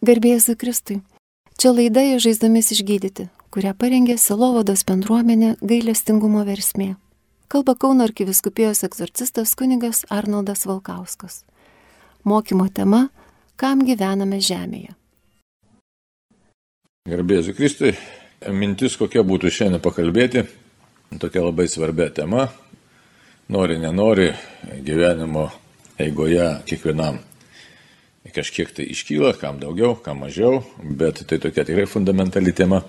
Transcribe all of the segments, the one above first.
Garbėjai su Kristui. Čia laida į žaizdomis išgydyti, kurią parengė Silovados bendruomenė gailestingumo versmė. Kalba Kauno arkiviskupijos egzorcistas kunigas Arnoldas Valkauskas. Mokymo tema - Kam gyvename žemėje? Garbėjai su Kristui. Mintis kokia būtų šiandien pakalbėti. Tokia labai svarbia tema. Nori, nenori gyvenimo eigoje kiekvienam kažkiek tai iškyla, kam daugiau, kam mažiau, bet tai tokia tikrai fundamentali tema.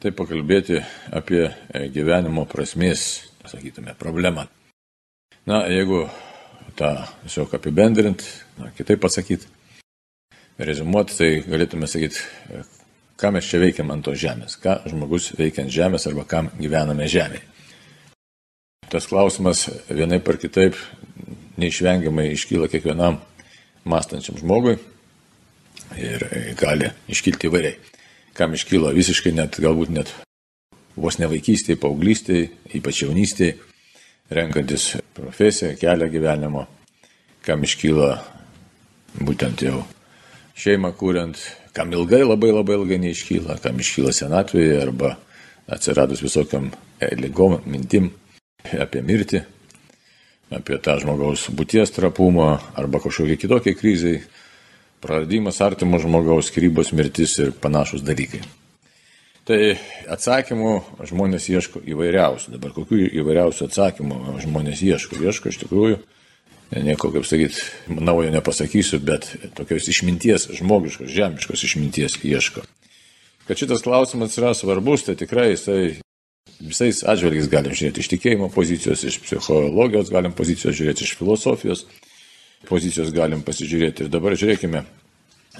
Tai pakalbėti apie e, gyvenimo prasmės, sakytume, problemą. Na, jeigu tą tiesiog apibendrint, na, kitaip pasakyti, rezumuoti, tai galėtume sakyti, e, ką mes čia veikiam ant to žemės, ką žmogus veikia ant žemės arba kam gyvename žemėje. Tas klausimas vienaip ar kitaip neišvengiamai iškyla kiekvienam mąstančiam žmogui ir gali iškilti įvairiai. Kam iškyla visiškai net, galbūt net vos ne vaikystėje, paauglystėje, ypač jaunystėje, renkantis profesiją, kelią gyvenimo, kam iškyla būtent jau šeimą kuriant, kam ilgai, labai labai ilgai neiškyla, kam iškyla senatvėje arba atsiradus visokiam lygom mintim apie mirtį, apie tą žmogaus būties trapumą arba kažkokie kitokie krizai, praradimas artimo žmogaus, skirybos mirtis ir panašus dalykai. Tai atsakymų žmonės ieško įvairiausių. Dabar kokių įvairiausių atsakymų žmonės ieško? Ieško iš tikrųjų, nieko, kaip sakyti, naujo nepasakysiu, bet tokios išminties, žmogiškos, žemiškos išminties ieško. Kad šitas klausimas yra svarbus, tai tikrai jisai Visais atžvelgiais galim žiūrėti iš tikėjimo pozicijos, iš psichologijos galim pozicijos žiūrėti, iš filosofijos pozicijos galim pasižiūrėti. Ir dabar žiūrėkime,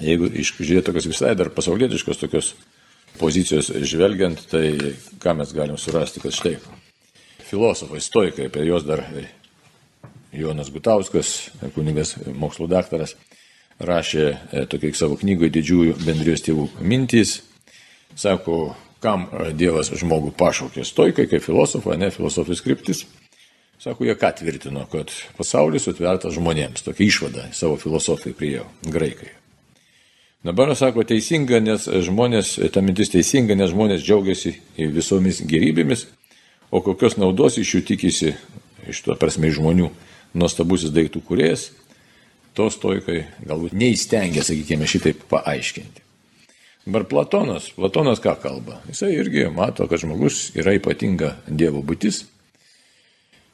jeigu žiūrėti tokios visai dar pasaulietiškos tokios pozicijos žvelgiant, tai ką mes galim surasti, kad štai filosofai, stoikai, apie juos dar Jonas Gutauskas, kunigas mokslo daktaras, rašė e, tokiai savo knygoje didžiųjų bendrijos tėvų mintys. Sako, kam e, Dievas žmogų pašaukė stoikai, kaip filosofą, ne filosofijos kryptis. Sako, jie ką tvirtino, kad pasaulis sutvertas žmonėms. Tokia išvada savo filosofijai priejo, graikai. Dabar sako teisinga, nes žmonės, ta mintis teisinga, nes žmonės džiaugiasi visomis gerybėmis, o kokios naudos iš jų tikisi, iš to prasme žmonių, nuostabusis daiktų kuriejas, to stoikai galbūt neįstengia, sakykime, šitaip paaiškinti. Dabar Platonas, Platonas ką kalba? Jisai irgi mato, kad žmogus yra ypatinga Dievo būtis.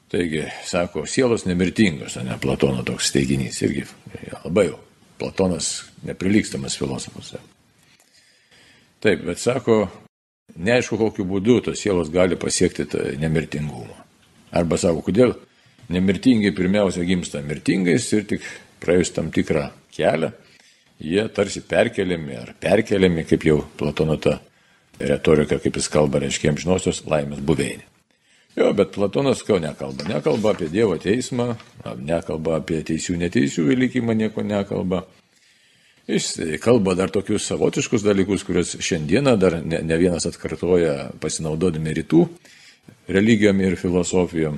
Taigi, sako, sielos nemirtingos, ne Platono toks teiginys. Irgi ja, labai jau. Platonas neprilykstamas filosofas. Taip, bet sako, neaišku, kokiu būdu tos sielos gali pasiekti nemirtingumą. Arba sako, kodėl nemirtingai pirmiausia gimsta mirtingais ir tik praėjus tam tikrą kelią jie tarsi perkeliami ar perkeliami, kaip jau Platono ta retorika, kaip jis kalba, reiškia amžinosios laimės buveinė. Jo, bet Platonas ko nekalba? Nekalba apie Dievo teismą, nekalba apie teisių neteisių likimą, nieko nekalba. Jis kalba dar tokius savotiškus dalykus, kuriuos šiandieną dar ne, ne vienas atkartoja pasinaudodami rytų religijom ir filosofijom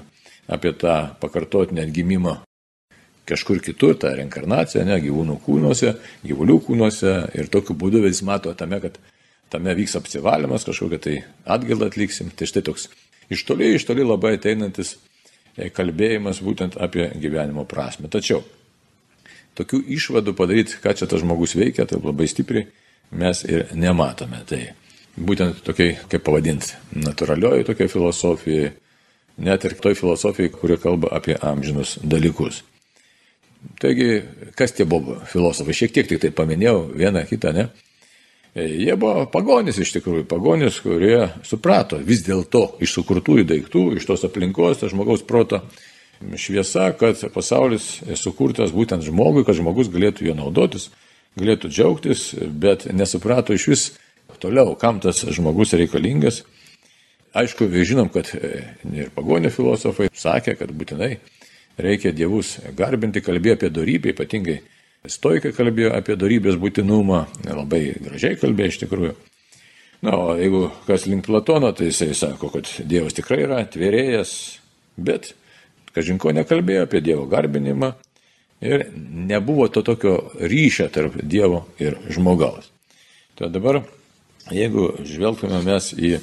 apie tą pakartotinę atgimimą kažkur kitur, ta reinkarnacija, ne, gyvūnų kūnuose, gyvulių kūnuose ir tokiu būdu vis mato tame, kad tame vyks apsivalymas, kažkokią tai atgailą atliksim. Tai štai toks iš toli, iš toli labai ateinantis e, kalbėjimas būtent apie gyvenimo prasme. Tačiau tokių išvadų padaryti, ką čia tas žmogus veikia, tai labai stipriai mes ir nematome. Tai būtent tokiai, kaip pavadinti, natūralioji tokia filosofija, net ir toj filosofijai, kuri kalba apie amžinus dalykus. Taigi, kas tie buvo filosofai? Šiek tiek tik tai paminėjau vieną kitą, ne? E, jie buvo pagonis iš tikrųjų, pagonis, kurie suprato vis dėlto iš sukurtųjų daiktų, iš tos aplinkos, to žmogaus proto šviesa, kad pasaulis sukurtas būtent žmogui, kad žmogus galėtų jo naudotis, galėtų džiaugtis, bet nesuprato iš vis toliau, kam tas žmogus reikalingas. Aišku, žinom, kad ir pagonio filosofai sakė, kad būtinai reikia dievus garbinti, kalbėjo apie darybę, ypatingai stoikai kalbėjo apie darybės būtinumą, labai gražiai kalbėjo iš tikrųjų. Na, o jeigu kas link Platono, tai jisai sako, kad Dievas tikrai yra tvėrėjas, bet kažinko nekalbėjo apie Dievo garbinimą, Ir nebuvo to tokio ryšio tarp Dievo ir žmogaus. Tai dabar, jeigu žvelgtume mes į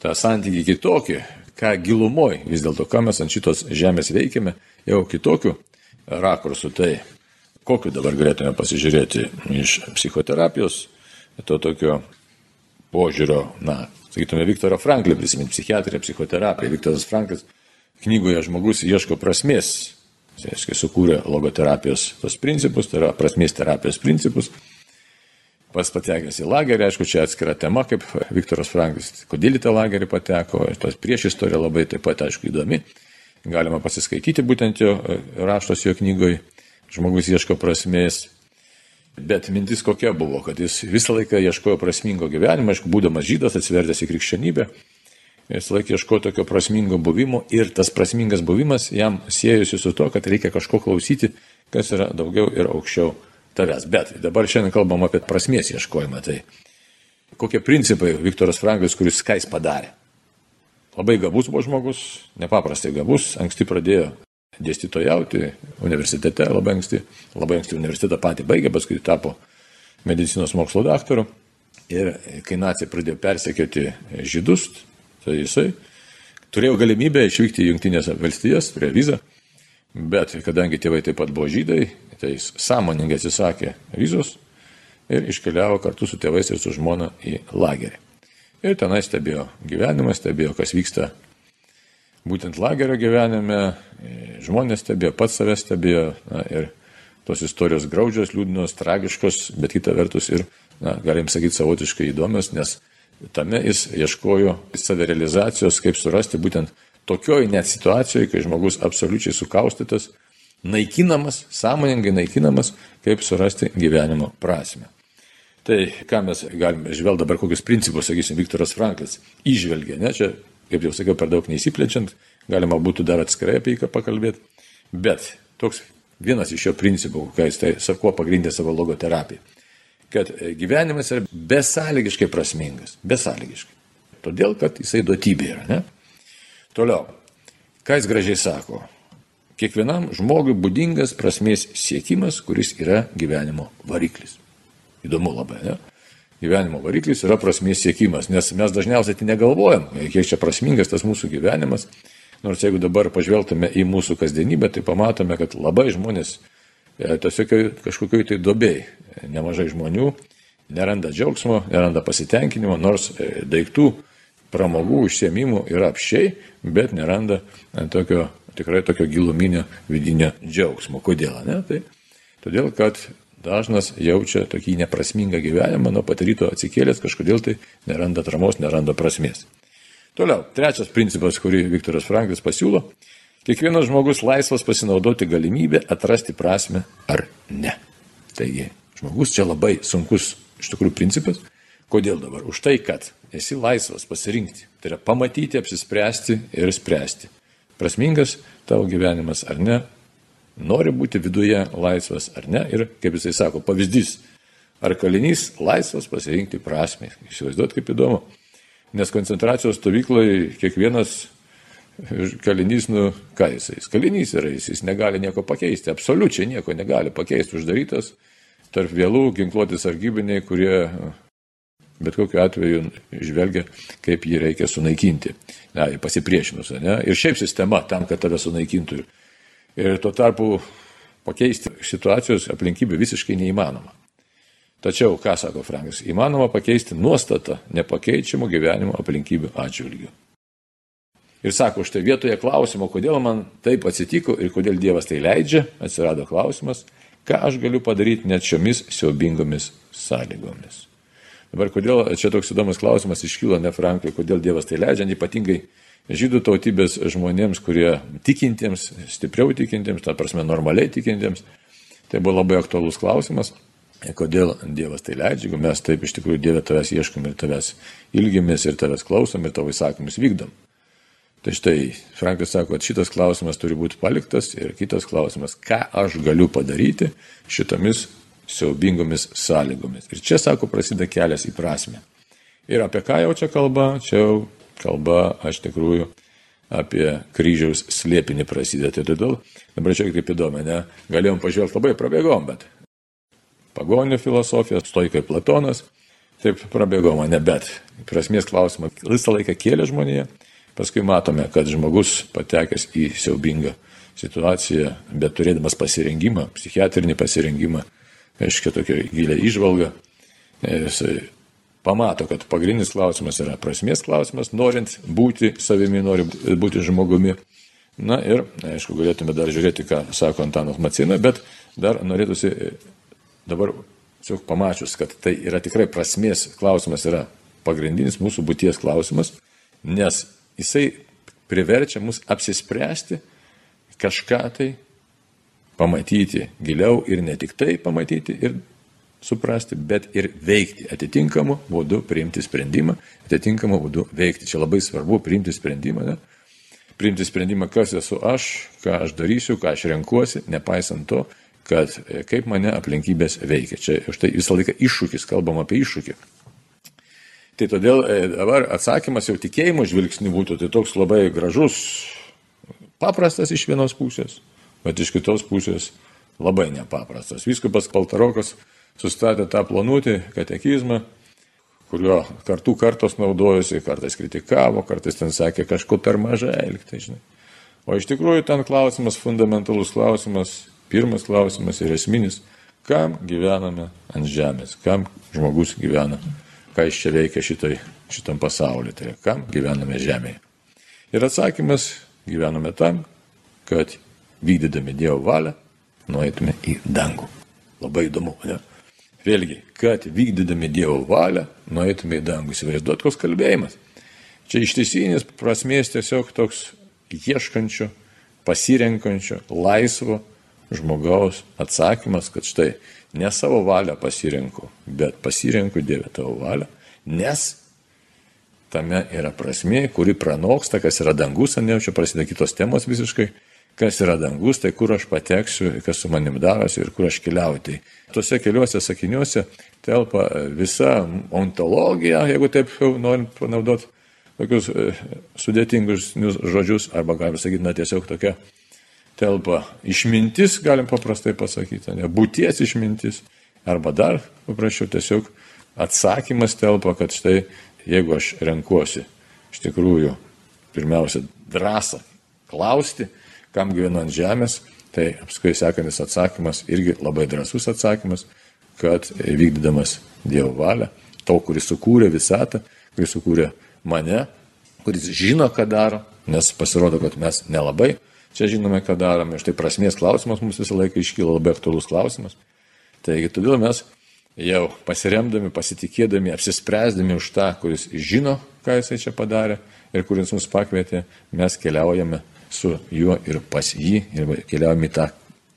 tą santykį kitokį, ką gilumoj vis dėlto, ką mes ant šitos žemės veikiame, jau kitokiu rakursu, tai kokiu dabar galėtume pasižiūrėti iš psichoterapijos, to tokio požiūrio, na, sakytume, Viktoro Franklį prisiminti, psichiatriją, psichoterapiją. Viktoras Franklis knygoje žmogus ieško prasmės. Tai reiškia, sukūrė logoterapijos tos principus, tai yra prasmės terapijos principus. Pas patekęs į lagerį, aišku, čia atskira tema, kaip Viktoras Franklis, kodėl į tą lagerį pateko, tos prieš istorija labai taip pat, aišku, įdomi. Galima pasiskaityti būtent jo raštos jo knygoje, žmogus ieško prasmės. Bet mintis kokia buvo, kad jis visą laiką ieškojo prasmingo gyvenimo, aišku, būdamas žydas, atsivertęs į krikščionybę, jis laikė ieškojo tokio prasmingo buvimo ir tas prasmingas buvimas jam siejusi su to, kad reikia kažko klausyti, kas yra daugiau ir aukščiau tavęs. Bet dabar šiandien kalbam apie prasmės ieškojimą. Tai kokie principai Viktoras Franklis, kuris ką jis padarė? Labai gabus buvo žmogus, nepaprastai gabus, anksti pradėjo dėstytojauti universitete labai anksti, labai anksti universitetą patį baigė, paskui tapo medicinos mokslo daktaru. Ir kai nacija pradėjo persekioti žydus, tai jisai turėjo galimybę išvykti į Junktinės valstijas, turėjo vizą, bet kadangi tėvai taip pat buvo žydai, tai jis sąmoningai atsisakė vizos ir iškeliavo kartu su tėvais ir su žmona į lagerį. Ir tenai stebėjo gyvenimą, stebėjo, kas vyksta būtent lagerio gyvenime, žmonės stebėjo, pats save stebėjo na, ir tos istorijos graudžios, liūdnos, tragiškos, bet kita vertus ir, na, galim sakyti, savotiškai įdomios, nes tame jis ieškojo savirealizacijos, kaip surasti būtent tokioj net situacijoje, kai žmogus absoliučiai sukaustytas, naikinamas, sąmoningai naikinamas, kaip surasti gyvenimo prasme. Tai ką mes galime žvelgti dabar, kokius principus, sakysim, Viktoras Franklis išvelgia, ne, čia kaip jau sakiau, per daug neįsiplečiant, galima būtų dar atskirai apie jį pakalbėti. Bet toks vienas iš jo principų, ką jis tai, kuo pagrindė savo logoterapiją, kad gyvenimas yra besąlygiškai prasmingas. Besąlygiškai. Todėl, kad jisai duotybė yra. Ne? Toliau. Ką jis gražiai sako? Kiekvienam žmogui būdingas prasmės siekimas, kuris yra gyvenimo variklis. Įdomu labai, ne? gyvenimo variklis yra prasmės siekimas, nes mes dažniausiai tai negalvojam, kiek čia prasmingas tas mūsų gyvenimas. Nors jeigu dabar pažvelgtume į mūsų kasdienybę, tai pamatome, kad labai žmonės e, tiesiog kažkokioj tai dobėjai, nemažai žmonių neranda džiaugsmo, neranda pasitenkinimo, nors e, daiktų, pramogų, užsiemimų yra apšiai, bet neranda e, tokio, tikrai tokio giluminio vidinio džiaugsmo. Kodėl? Ne? Tai todėl, kad dažnas jaučia tokį neprasmingą gyvenimą, nuo pat ryto atsikėlęs kažkodėl tai neranda atramos, neranda prasmės. Toliau, trečias principas, kurį Viktoras Franklis pasiūlo. Kiekvienas žmogus laisvas pasinaudoti galimybę atrasti prasme ar ne. Taigi, žmogus čia labai sunkus iš tikrųjų principas. Kodėl dabar? Už tai, kad esi laisvas pasirinkti. Tai yra pamatyti, apsispręsti ir spręsti. Prasmingas tavo gyvenimas ar ne, nori būti viduje laisvas ar ne. Ir, kaip jisai sako, pavyzdys, ar kalinys laisvas pasirinkti prasme. Įsivaizduot, kaip įdomu. Nes koncentracijos stovykloje kiekvienas kalinys, nu, ką jisai, kalinys yra, jis, jis negali nieko pakeisti, absoliučiai nieko negali pakeisti, uždarytas tarp vėlų ginkluoti sargybiniai, kurie bet kokiu atveju žvelgia, kaip jį reikia sunaikinti. Na, pasipriešinus, ne? Ir šiaip sistema tam, kad tave sunaikintų. Ir tuo tarpu pakeisti situacijos aplinkybių visiškai neįmanoma. Tačiau, ką sako Frankas, įmanoma pakeisti nuostatą nepakeičiamų gyvenimo aplinkybių atžvilgių. Ir sako, štai vietoje klausimo, kodėl man taip atsitiko ir kodėl Dievas tai leidžia, atsirado klausimas, ką aš galiu padaryti net šiomis siaubingomis sąlygomis. Dabar, kodėl čia toks įdomus klausimas iškyla ne Frankai, kodėl Dievas tai leidžia, ypatingai žydų tautybės žmonėms, kurie tikintiems, stipriau tikintiems, ta prasme normaliai tikintiems, tai buvo labai aktualus klausimas, kodėl Dievas tai leidžia, jeigu mes taip iš tikrųjų Dievę tavęs ieškom ir tavęs ilgimės ir tavęs klausom ir tavo įsakymus vykdom. Tai štai Frankas sako, kad šitas klausimas turi būti paliktas ir kitas klausimas, ką aš galiu padaryti šitomis siaubingomis sąlygomis. Ir čia, sako, prasideda kelias į prasme. Ir apie ką jau čia kalba, čia jau kalba, aš tikrųjų, apie kryžiaus slėpinį prasideda. Tai todėl dabar čia kaip įdomu, ne? Galėjom pažvelgti labai prabėgom, bet pagonių filosofija, stoikai Platonas, taip prabėgom, ne, bet prasmės klausimą visą laiką kėlė žmonėje. Paskui matome, kad žmogus patekęs į siaubingą situaciją, bet turėdamas pasirengimą, psichiatrinį pasirengimą, aiškiai tokia gilia išvalga, jisai pamato, kad pagrindinis klausimas yra prasmės klausimas, norint būti savimi, norint būti žmogumi. Na ir, aišku, galėtume dar žiūrėti, ką sako Antanas Macina, bet dar norėtųsi dabar, tiesiog pamačius, kad tai yra tikrai prasmės klausimas, yra pagrindinis mūsų būties klausimas, nes jisai priverčia mus apsispręsti kažką tai pamatyti giliau ir ne tik tai pamatyti ir suprasti, bet ir veikti atitinkamu būdu, priimti sprendimą, atitinkamu būdu veikti. Čia labai svarbu priimti sprendimą, ne? priimti sprendimą, kas esu aš, ką aš darysiu, ką aš renkuosi, nepaisant to, kad e, kaip mane aplinkybės veikia. Čia štai visą laiką iššūkis, kalbam apie iššūkį. Tai todėl e, dabar atsakymas jau tikėjimo žvilgsnių būtų tai toks labai gražus, paprastas iš vienos pusės, bet iš kitos pusės labai nepaprastas. Viskupas Paltarokas sustatė tą planutį, katekizmą, kurio kartų kartos naudojosi, kartais kritikavo, kartais ten sakė kažko per mažai elgti, žinai. O iš tikrųjų ten klausimas, fundamentalus klausimas, pirmas klausimas ir esminis, kam gyvename ant žemės, kam žmogus gyvena, ką jis čia veikia šitai, šitam pasauliu, tai kam gyvename žemėje. Ir atsakymas gyvename tam, kad vykdydami Dievo valią nueitume į dangų. Labai įdomu, ne? Vėlgi, kad vykdydami Dievo valią, nueitume į dangų. Įsivaizduot, koks kalbėjimas. Čia ištisinis prasmės tiesiog toks ieškančio, pasirenkančio, laisvo žmogaus atsakymas, kad štai ne savo valią pasirenku, bet pasirenku Dievę tavo valią, nes tame yra prasmė, kuri pranoksta, kas yra dangus, ne, čia prasideda kitos temos visiškai, kas yra dangus, tai kur aš pateksiu, kas su manim darosi ir kur aš keliauju. Tai tuose keliuose sakiniuose telpa visa ontologija, jeigu taip norim panaudoti tokius e, sudėtingus žodžius, arba galima sakyti, na tiesiog tokia telpa išmintis, galim paprastai pasakyti, ne būties išmintis, arba dar paprasčiau tiesiog atsakymas telpa, kad štai jeigu aš renkuosi iš tikrųjų pirmiausia drąsą klausti, kam gyvenu ant žemės, tai apskritai sekantis atsakymas irgi labai drąsus atsakymas, kad vykdydamas Dievo valią, to, kuris sukūrė visatą, kuris sukūrė mane, kuris žino, ką daro, nes pasirodo, kad mes nelabai čia žinome, ką darome. Štai prasmės klausimas mums visą laiką iškyla labai aktuolus klausimas. Taigi todėl mes jau pasiremdami, pasitikėdami, apsispręsdami už tą, kuris žino, ką jisai čia padarė ir kuris mus pakvietė, mes keliaujame su juo ir pas jį ir keliaujame į tą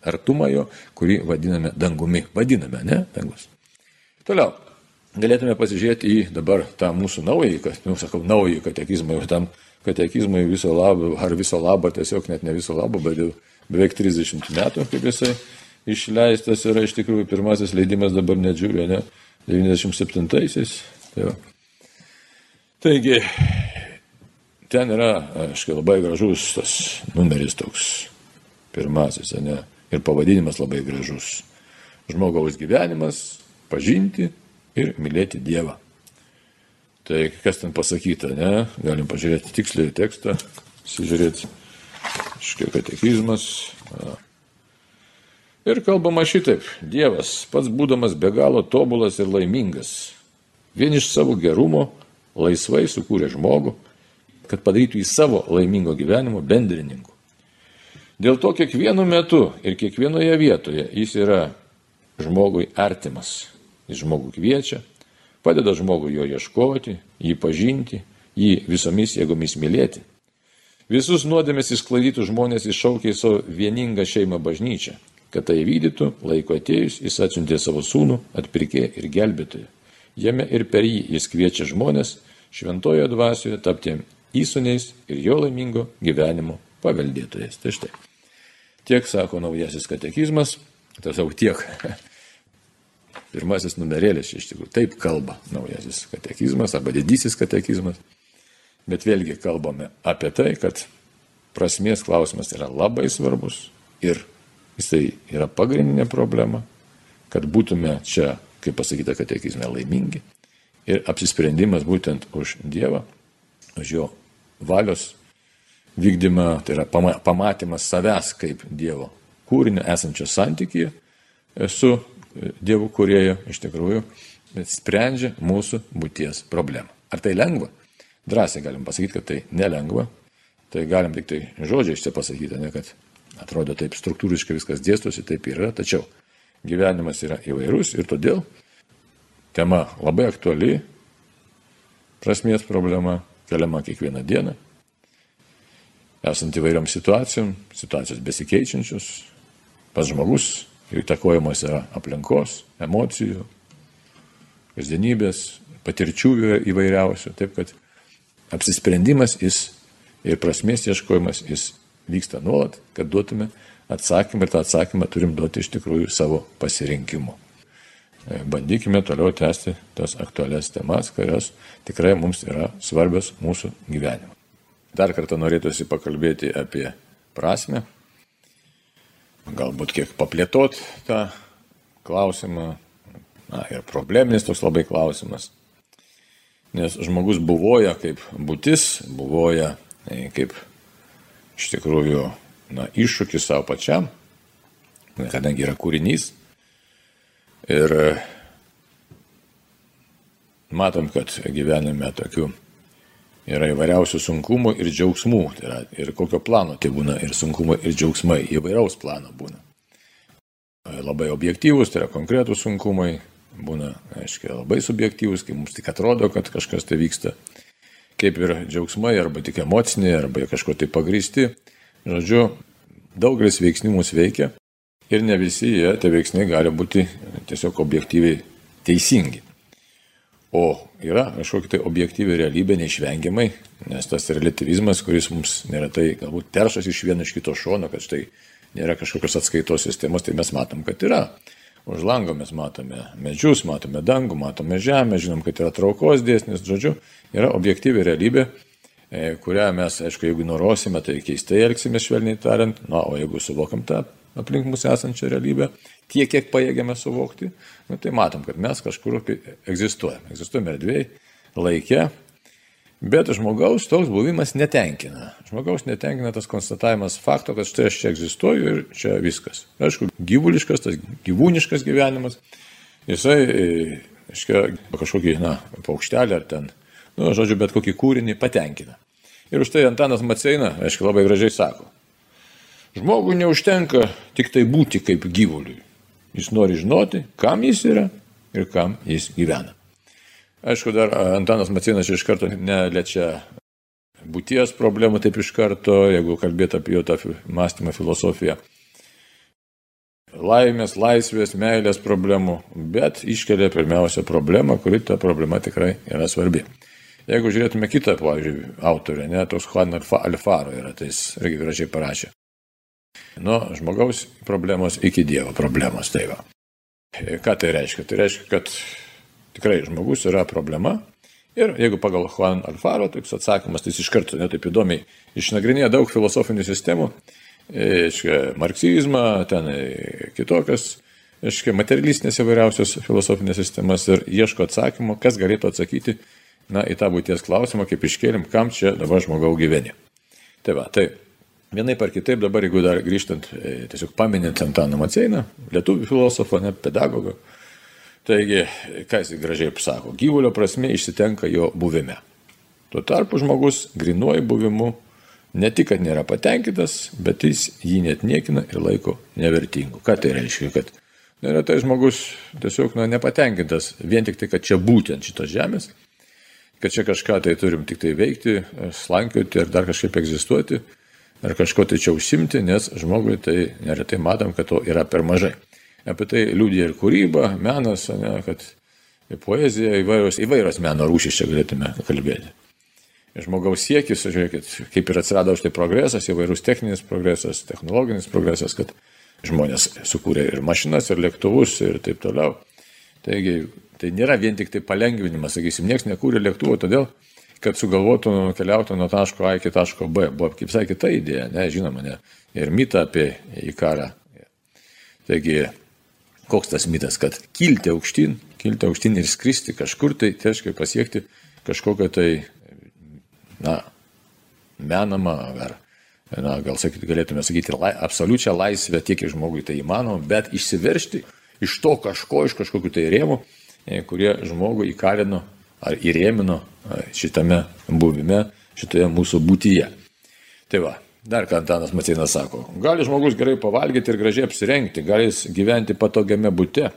artumą jo, kurį vadiname dangumi. Vadiname, ne? Dangus. Toliau. Galėtume pasižiūrėti į dabar tą mūsų naująjį, nu, sakau, naująjį katekizmą, jau tam katekizmui viso labo, ar viso labo, tiesiog net ne viso labo, bet jau beveik 30 metų, kaip jisai išleistas yra iš tikrųjų pirmasis leidimas dabar nedžiūrė, ne? 97-aisiais. Tai Taigi, ten yra, aiškiai, labai gražus tas numeris toks, pirmasis, ne, ir pavadinimas labai gražus. Žmogaus gyvenimas - pažinti ir mylėti Dievą. Tai kas ten pasakyta, ne, galim pažiūrėti tiksliai tekstą, sižiūrėti, aiškiai, katekizmas. Ir kalbama šitaip, Dievas, pats būdamas be galo tobulas ir laimingas, vien iš savo gerumo laisvai sukūrė žmogų kad padarytų į savo laimingo gyvenimo bendrininku. Dėl to kiekvienu metu ir kiekvienoje vietoje jis yra žmogui artimas. Jis žmogų kviečia, padeda žmogui jo ieškoti, jį pažinti, jį visomis jėgomis mylėti. Visus nuodėmės įsklaidytų žmonės iššaukė į savo vieningą šeimą bažnyčią. Kad tai vykdytų, laiko atėjus, jis atsiuntė savo sūnų, atpirkė ir gelbėtoją. Jame ir per jį jis kviečia žmonės šventojo dvasioje tapti įsūniais ir jo laimingo gyvenimo paveldėtojais. Tai štai. Tiek sako naujasis katekizmas, tiesiog tiek. Pirmasis numerėlis iš tikrųjų taip kalba naujasis katekizmas arba didysis katekizmas. Bet vėlgi kalbame apie tai, kad prasmės klausimas yra labai svarbus ir jisai yra pagrindinė problema, kad būtume čia, kaip pasakyta katekizme, laimingi. Ir apsisprendimas būtent už Dievą, už jo valios vykdymą, tai yra pamatymas savęs kaip Dievo kūrinio esančio santykyje su Dievu kurieju, iš tikrųjų, sprendžia mūsų būties problemą. Ar tai lengva? Drąsiai galim pasakyti, kad tai nelengva. Tai galim tik tai žodžiais čia pasakyti, ne kad atrodo taip struktūriškai viskas dėstosi, taip yra, tačiau gyvenimas yra įvairus ir todėl tema labai aktuali, prasmės problema keliama kiekvieną dieną, esant įvairiom situacijom, situacijos besikeičiančios, pats žmogus įtakojamas yra aplinkos, emocijų, kasdienybės, patirčių įvairiausių. Taip kad apsisprendimas jis ir prasmės ieškojimas jis vyksta nuolat, kad duotume atsakymą ir tą atsakymą turim duoti iš tikrųjų savo pasirinkimu. Bandykime toliau tęsti tas aktualias temas, kurios tikrai mums yra svarbios mūsų gyvenime. Dar kartą norėtųsi pakalbėti apie prasme, galbūt kiek paplėtot tą klausimą, na ir probleminis toks labai klausimas. Nes žmogus buvoja kaip būtis, buvoja e, kaip iš tikrųjų na, iššūkis savo pačiam, kadangi yra kūrinys. Ir e, matom, kad gyvenime tokių yra įvairiausių sunkumų ir džiaugsmų. Tai yra, ir kokio plano tai būna ir sunkumai, ir džiaugsmai. Įvairaus plano būna. Labai objektyvus, tai yra konkretūs sunkumai. Būna, aiškiai, labai subjektyvus, kai mums tik atrodo, kad kažkas tai vyksta. Kaip ir džiaugsmai, arba tik emociniai, arba kažko tai pagristi. Žodžiu, daugelis veiksnių mus veikia ir ne visi jie, tie veiksniai gali būti tiesiog objektyviai teisingi. O yra kažkokia tai objektyvi realybė neišvengiamai, nes tas relativizmas, kuris mums neretai galbūt teršas iš vieno iš kito šono, kad štai nėra kažkokios atskaitos sistemos, tai mes matom, kad yra. Už lango mes matome medžius, matome dangų, matome žemę, žinom, kad yra traukos dėsnis, žodžiu, yra objektyvi realybė, e, kurią mes, aišku, jeigu ignoruosime, tai keistai elgsime, švelniai tariant, na, o jeigu suvokiam tą aplink mūsų esančią realybę, tiek, kiek pajėgiame suvokti, nu, tai matom, kad mes kažkur egzistuojame. Egzistuojame erdvėje, laike, bet žmogaus toks buvimas netenkina. Žmogaus netenkina tas konstatavimas fakto, kad štai aš čia egzistuoju ir čia viskas. Aišku, gyvuliškas, tas gyvūniškas gyvenimas, jisai, aiškia, kažkokį, na, paukštelį ar ten, nu, žodžiu, bet kokį kūrinį patenkina. Ir už tai Antanas Maceina, aišku, labai gražiai sako. Žmogui neužtenka tik tai būti kaip gyvuliui. Jis nori žinoti, kam jis yra ir kam jis gyvena. Aišku, dar Antanas Macinas iš karto neliečia būties problemų taip iš karto, jeigu kalbėt apie jo tą mąstymą filosofiją. Laimės, laisvės, meilės problemų, bet iškelia pirmiausia problemą, kuri ta problema tikrai yra svarbi. Jeigu žiūrėtume kitą, pavyzdžiui, autorę, ne, toks Juan Alfaro yra, tai jis irgi gražiai parašė. Nuo žmogaus problemos iki Dievo problemos. Tai va. Ką tai reiškia? Tai reiškia, kad tikrai žmogus yra problema. Ir jeigu pagal Juan Alfaro, toks atsakymas, tai jis iš karto netaip įdomiai išnagrinėja daug filosofinių sistemų, iškia, marksizmą, ten kitokias, iškia, materialistinės įvairiausios filosofinės sistemas ir ieško atsakymo, kas galėtų atsakyti na, į tą būties klausimą, kaip iškėlim, kam čia dabar žmogau gyveni. Tai va, tai Vienaip ar kitaip dabar, jeigu dar grįžtant, e, tiesiog paminint Antaną Maceiną, lietuvių filosofą, ne pedagogą, taigi, ką jis gražiai pasako, gyvulio prasme išsitenka jo buvime. Tuo tarpu žmogus grinuoju buvimu ne tik, kad nėra patenkintas, bet jis jį net niekina ir laiko nevertingu. Ką tai reiškia, kad neretai žmogus tiesiog na, nepatenkintas vien tik tai, kad čia būtent šitos žemės, kad čia kažką tai turim tik tai veikti, slankioti ir dar kažkaip egzistuoti ar kažko tai čia užsimti, nes žmogui tai neretai matom, kad to yra per mažai. Apie tai liūdė ir kūryba, menas, ne, kad poezija, įvairios, įvairios meno rūšys čia galėtume kalbėti. Žmogaus siekis, žiūrėkit, kaip ir atsirado štai progresas, įvairūs techninis progresas, technologinis progresas, kad žmonės sukūrė ir mašinas, ir lėktuvus, ir taip toliau. Taigi, tai nėra vien tik tai palengvinimas, sakysim, niekas nekūrė lėktuvo todėl, kad sugalvotų keliauti nuo taško A iki taško B. Buvo kaip visai kita idėja, ne, žinoma, ne. Ir mitą apie įkarą. Taigi, koks tas mitas, kad kilti aukštyn, kilti aukštyn ir skristi kažkur tai, tai reiškia pasiekti kažkokią tai, na, menamą ar, na, gal sakyti, galėtume sakyti, lai, absoliučią laisvę tiek ir žmogui tai įmanoma, bet išsiveršti iš to kažko, iš kažkokių tai rėmų, e, kurie žmogų įkalino ar įrėmino šitame buvime, šitoje mūsų būtyje. Tai va, dar ką Antanas Maceinas sako, gali žmogus gerai pavalgyti ir gražiai apsirengti, gali jis gyventi patogiame būte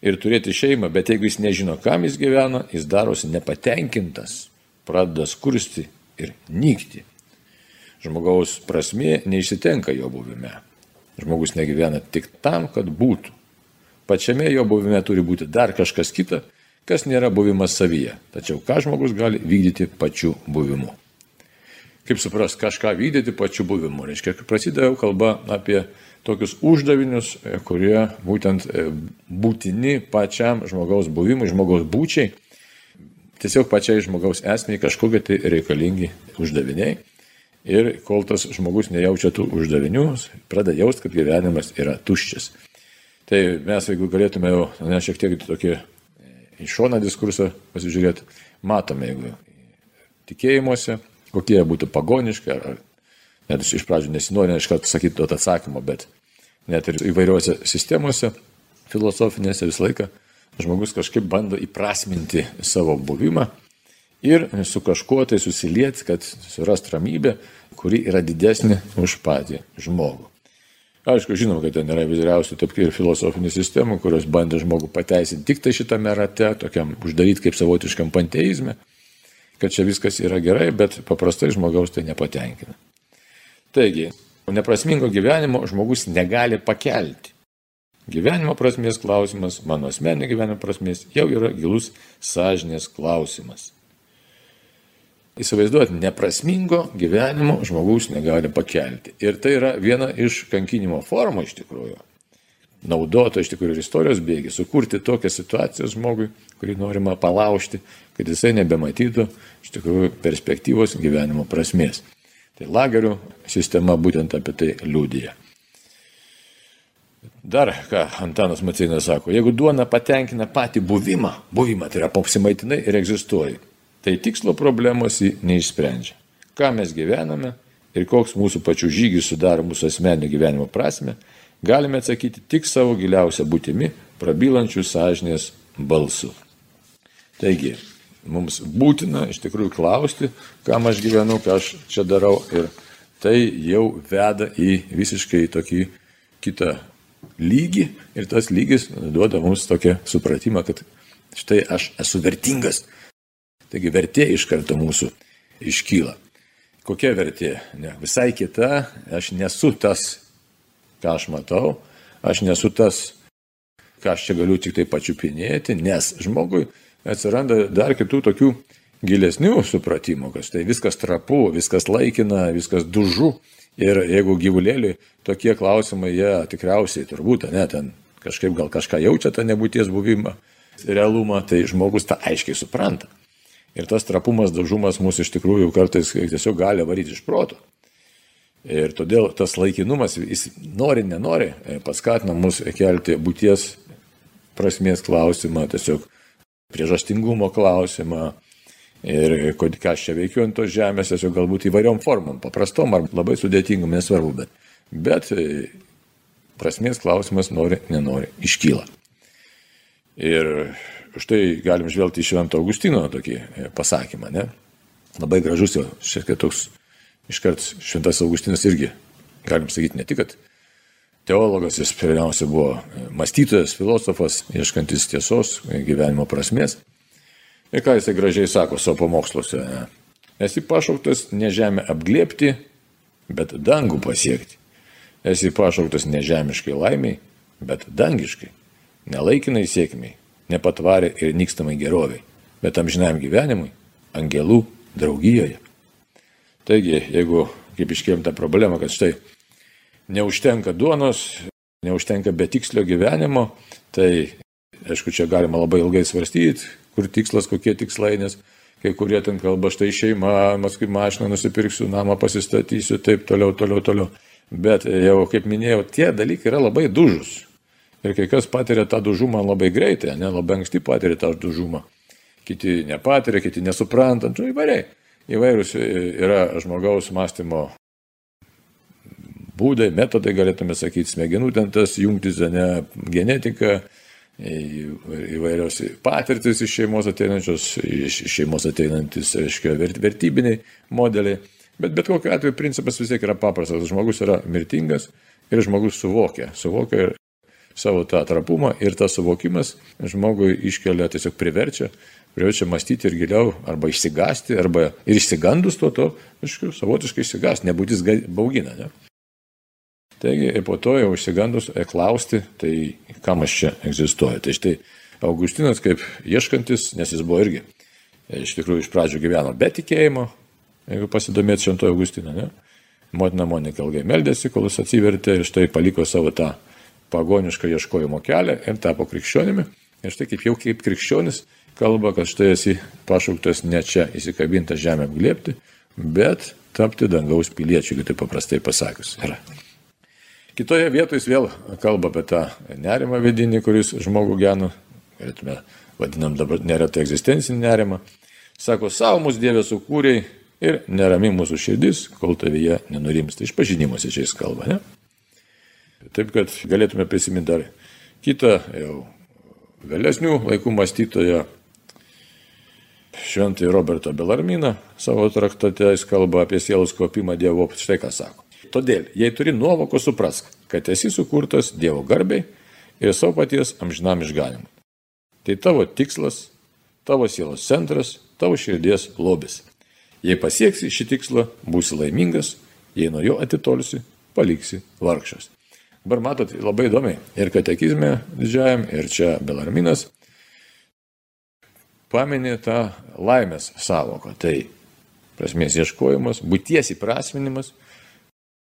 ir turėti šeimą, bet jeigu jis nežino, kam jis gyvena, jis darosi nepatenkintas, pradeda skursti ir nykti. Žmogaus prasmė neišsitenka jo buvime. Žmogus negyvena tik tam, kad būtų. Pačiame jo buvime turi būti dar kažkas kita, kas nėra buvimas savyje. Tačiau ką žmogus gali vykdyti pačiu buvimu. Kaip supras, kažką vykdyti pačiu buvimu. Reiškia, prasidėjo kalba apie tokius uždavinius, e, kurie būtent e, būtini pačiam žmogaus buvimui, žmogaus būčiai, tiesiog pačiai žmogaus esmiai kažkokie tai reikalingi uždaviniai. Ir kol tas žmogus nejaučia tų uždavinių, pradeda jausti, kad gyvenimas yra tuščias. Tai mes, jeigu galėtume jau ne, šiek tiek tokį į šoną diskursą pasižiūrėti, matome, jeigu tikėjimuose, kokie jie būtų pagoniški, ar, ar net iš pradžių nesinori iš karto sakyti to atsakymo, bet net ir įvairiuose sistemose, filosofinėse visą laiką žmogus kažkaip bando įprasminti savo buvimą ir su kažkuo tai susilieti, kad surast ramybę, kuri yra didesnė už patį žmogų. Aišku, žinom, kad ten yra vyriausių taip ir filosofinių sistemų, kurios bandė žmogų pateisinti tik tai šitame rate, tokiam uždaryti kaip savotiškam panteizme, kad čia viskas yra gerai, bet paprastai žmogaus tai nepatenkina. Taigi, neprasmingo gyvenimo žmogus negali pakelti. Gyvenimo prasmės klausimas, mano asmeninio gyvenimo prasmės jau yra gilus sąžinės klausimas. Įsivaizduoti, neprasmingo gyvenimo žmogus negali pakelti. Ir tai yra viena iš kankinimo formų iš tikrųjų. Naudota iš tikrųjų ir istorijos bėgi, sukurti tokią situaciją žmogui, kurį norima palaužti, kad jisai nebematytų iš tikrųjų perspektyvos gyvenimo prasmės. Tai lagerių sistema būtent apie tai liūdija. Dar ką Antanas Maceinas sako, jeigu duona patenkina patį buvimą, buvimą tai yra apsimaitinai ir egzistuoji, tai tikslo problemos jį neišsprendžia. Ką mes gyvename ir koks mūsų pačių žygis sudaro mūsų asmeninio gyvenimo prasme, galime atsakyti tik savo giliausią būtimi, prabylančių sąžinės balsu. Taigi, mums būtina iš tikrųjų klausti, kam aš gyvenu, ką aš čia darau ir tai jau veda į visiškai tokį kitą lygį ir tas lygis duoda mums tokią supratimą, kad štai aš esu vertingas Taigi vertė iš karto mūsų iškyla. Kokia vertė? Ne, visai kita, aš nesu tas, ką aš matau, aš nesu tas, ką aš čia galiu tik tai pačiupinėti, nes žmogui atsiranda dar kitų tokių gilesnių supratimų, kad tai viskas trapu, viskas laikina, viskas dužu. Ir jeigu gyvulėliui tokie klausimai, jie tikriausiai turbūt, ne, ten kažkaip gal kažką jaučia tą nebūties buvimą, realumą, tai žmogus tą aiškiai supranta. Ir tas trapumas, dažumas mūsų iš tikrųjų kartais tiesiog gali varyti iš proto. Ir todėl tas laikinumas, jis nori, nenori, e, paskatina mus kelti būties prasmės klausimą, tiesiog priežastingumo klausimą. Ir ką aš čia veikiu ant tos žemės, tiesiog galbūt įvairiom formom, paprastom ar labai sudėtingom, nesvarbu, bet, bet e, prasmės klausimas nori, nenori, iškyla. Ir štai galim žvelgti į Švento Augustino tokį e, pasakymą, ne? Labai gražus jo, šiek tiek toks, iškart Šventas Augustinas irgi, galim sakyti, ne tik, kad teologas, jis pirmiausia buvo e, mąstytojas, filosofas, ieškantis tiesos, e, gyvenimo prasmės. Ir ką jisai gražiai sako savo pamoksluose, ne? Esi pašauktas ne žemę apglėpti, bet dangų pasiekti. Esi pašauktas ne žemiškai laimiai, bet dangiškai, nelaikinai sėkmiai, nepatvarė ir nykstamai geroviai, bet amžinam gyvenimui, angelų draugijoje. Taigi, jeigu, kaip iškėlėm tą problemą, kad štai neužtenka duonos, neužtenka betikslio gyvenimo, tai, aišku, čia galima labai ilgai svarstyti, kur tikslas, kokie tikslai, nes kai kurie ten kalba, štai šeima, paskui mašiną nusipirksiu, namą pasistatysiu, taip toliau, toliau, toliau. Bet jau, kaip minėjau, tie dalykai yra labai dužus. Ir kai kas patiria tą dužumą labai greitai, ne, labai anksti patiria tą dužumą. Kiti nepatiria, kiti nesupranta, nu įvairiai. Įvairūs yra žmogaus mąstymo būdai, metodai, galėtume sakyti, smegenų ten tas jungtis, ne, genetika, įvairios patirtis iš šeimos ateinančios, iš šeimos ateinantis, aiškiai, vertybiniai modeliai. Bet bet kokiu atveju principas vis tiek yra paprastas. Žmogus yra mirtingas ir žmogus suvokia. Suvokia ir savo tą trapumą ir tas suvokimas žmogui iškelia, tiesiog priverčia, priverčia mąstyti ir giliau, arba išsigasti, arba ir išsigandus to, to, aišku, savotiškai išsigasti, nebūtis baugina. Ne? Taigi, po to jau išsigandus e, klausti, tai kam aš čia egzistuoju. Tai štai Augustinas kaip ieškantis, nes jis buvo irgi, e, iš tikrųjų iš pradžių gyveno be tikėjimo, jeigu pasidomėt šventojo Augustino, ne? Motina Monika ilgai meldėsi, kol jis atsivertė ir štai paliko savo tą pagonišką ieškojimo kelią ir tapo krikščionimi. Ir štai kaip jau kaip krikščionis kalba, kad štai esi pašauktas ne čia įsikabintą žemę apglėpti, bet tapti dangaus piliečiu, jeigu tai paprastai pasakius. Yra. Kitoje vietoje jis vėl kalba apie tą nerimą vidinį, kuris žmogų genų, galėtume vadinam dabar neretai egzistencinį nerimą. Sako, savo mūsų Dievė sukūrė ir nerami mūsų širdis, kol tavyje nenurimsta. Išpažinimuose čia jis kalba, ne? Taip, kad galėtume prisiminti dar kitą jau vėlesnių laikų mąstytoją, šventąjį Robertą Belarminą, savo traktate jis kalba apie sielos kopimą Dievo, štai ką sako. Todėl, jei turi nuovoko, suprask, kad esi sukurtas Dievo garbiai ir savo paties amžinam išganimui. Tai tavo tikslas, tavo sielos centras, tavo širdies lobis. Jei pasieksi šį tikslą, būsi laimingas, jei nuo jo atitolsi, paliksi vargšas. Dabar matot labai įdomiai ir katekizme didžiajam, ir čia Belarminas paminė tą laimės savoką. Tai prasmės ieškojimas, būties įprasminimas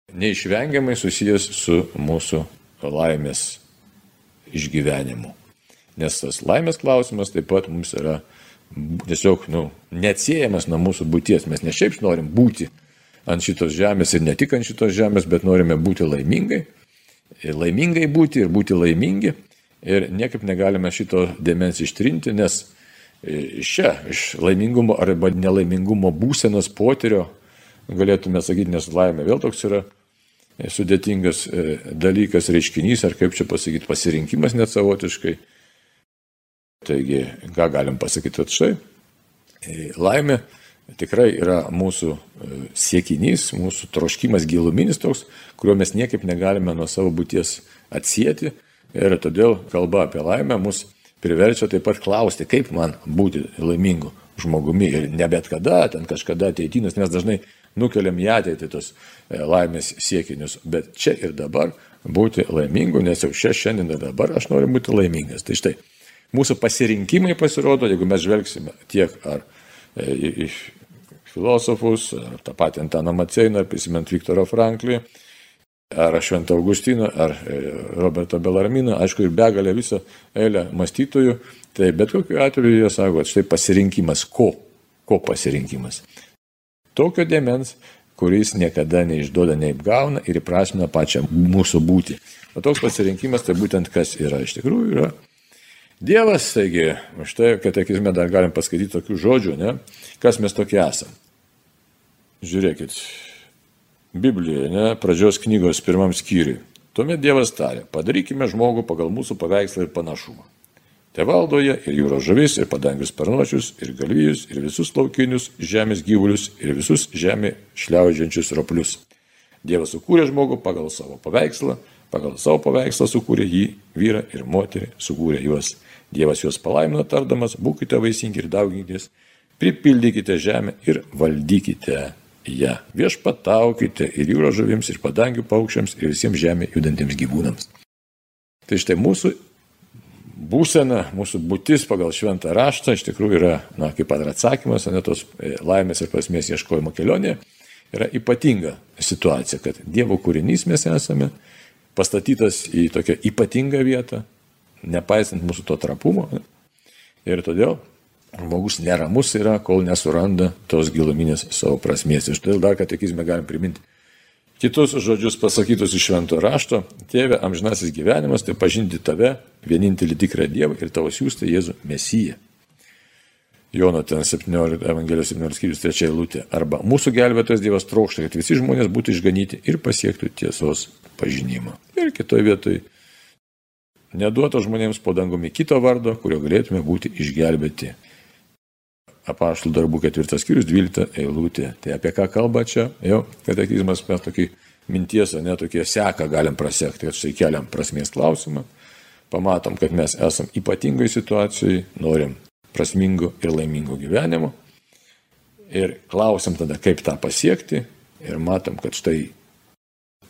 neišvengiamai susijęs su mūsų laimės išgyvenimu. Nes tas laimės klausimas taip pat mums yra tiesiog nu, neatsiejamas nuo mūsų būties. Mes ne šiaip norim būti ant šitos žemės ir ne tik ant šitos žemės, bet norime būti laimingai. Laimingai būti ir būti laimingi. Ir niekaip negalime šito dėmens ištrinti, nes iš čia, iš laimingumo arba nelaimingumo būsenos potyrio, galėtume sakyti, nes laimė vėl toks yra sudėtingas e, dalykas, reiškinys, ar kaip čia pasakyti, pasirinkimas net savotiškai. Taigi, ką galim pasakyti, e, laimė tikrai yra mūsų e, siekinys, mūsų troškimas giluminis toks, kurio mes niekaip negalime nuo savo būties atsijėti. Ir todėl kalba apie laimę mus priverčia taip pat klausti, kaip man būti laimingu žmogumi ir ne bet kada, ten kažkada ateitynas, nes dažnai nukeliam į ateitį tos e, laimės siekinius, bet čia ir dabar būti laimingu, nes jau čia šiandien ir dabar aš noriu būti laimingas. Tai štai, mūsų pasirinkimai pasirodo, jeigu mes žvelgsime tiek ar e, filosofus, ar tą patį Antaną Maceiną, ar prisimint Viktorą Franklį, ar Šventą Augustiną, ar e, Robertą Belarminą, aišku, ir begalę visą eilę mąstytojų, tai bet kokiu atveju jie sako, kad štai pasirinkimas, ko, ko pasirinkimas. Tokio dėmens, kuris niekada neišduoda, neapgauna ir įprasmina pačią mūsų būti. O toks pasirinkimas tai būtent kas yra. Iš tikrųjų yra Dievas, taigi, už tai katekizme dar galim paskaityti tokių žodžių, ne? Kas mes tokie esame. Žiūrėkit, Biblijoje, ne, pradžios knygos pirmam skyriui. Tuomet Dievas tarė, padarykime žmogų pagal mūsų paveikslą ir panašumą. Te valdoje ir jūros žuvis, ir padangius parnočius, ir galvijus, ir visus laukinius žemės gyvulius, ir visus žemė šliaužiančius roplius. Dievas sukūrė žmogų pagal savo paveikslą, pagal savo paveikslą sukūrė jį, vyrą ir moterį, sukūrė juos. Dievas juos palaimino tardamas, būkite vaisingi ir dauginkitės, pripildykite žemę ir valdykite ją. Viešpataukite ir jūros žuvims, ir padangių paukščiams, ir visiems žemė judantiems gyvūnams. Tai štai mūsų būsena, mūsų būtis pagal šventą raštą iš tikrųjų yra, na, kaip pat atsakymas, ne tos e, laimės ir prasmės ieškojimo kelionė, yra ypatinga situacija, kad Dievo kūrinys mes esame, pastatytas į tokią ypatingą vietą, nepaisant mūsų to trapumo. Ir todėl žmogus neramus yra, kol nesuranda tos giluminės savo prasmės. Iš todėl dar katekizme galim priminti. Kitus žodžius pasakytus iš švento rašto, tėve amžinasis gyvenimas, tai pažinti tave, vienintelį tikrą Dievą ir tavo siūstą Jėzų Mesiją. Jono ten 17, Evangelijos 17 skyrius 3 eilutė. Arba mūsų gelbėtojas Dievas trokšta, kad visi žmonės būtų išganyti ir pasiektų tiesos pažinimą. Ir kitoje vietoje neduoto žmonėms po dangumi kito vardo, kurio galėtume būti išgelbėti. Apaštų darbų ketvirtas skyrius, dvylikta eilutė. Tai apie ką kalba čia? Jau katekizmas mes tokį minties, ne tokie seka galim prasekti, kad štai keliam prasmės klausimą. Pamatom, kad mes esam ypatingai situacijai, norim prasmingo ir laimingo gyvenimo. Ir klausim tada, kaip tą pasiekti. Ir matom, kad štai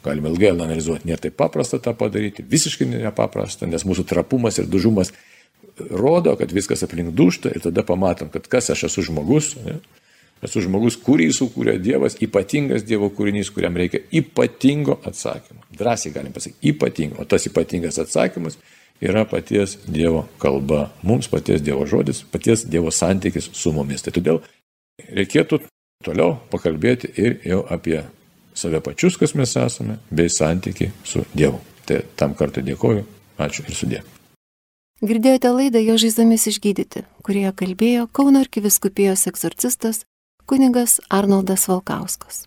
galime ilgai analizuoti, nėra taip paprasta tą padaryti, visiškai nepaprasta, nes mūsų trapumas ir dužumas rodo, kad viskas aplink dušta ir tada pamatom, kad kas aš esu žmogus. Ne? Esu žmogus, kurį sukūrė Dievas, ypatingas Dievo kūrinys, kuriam reikia ypatingo atsakymo. Drąsiai galim pasakyti, ypatingo. O tas ypatingas atsakymas yra paties Dievo kalba, mums paties Dievo žodis, paties Dievo santykis su mumis. Tai todėl reikėtų toliau pakalbėti ir jau apie save pačius, kas mes esame, bei santyki su Dievu. Tai tam kartą dėkoju, ačiū ir sudė. Girdėjote laidą Jo žaizomis išgydyti, kurioje kalbėjo Kauno arkiviskupijos egzorcistas kunigas Arnoldas Valkauskas.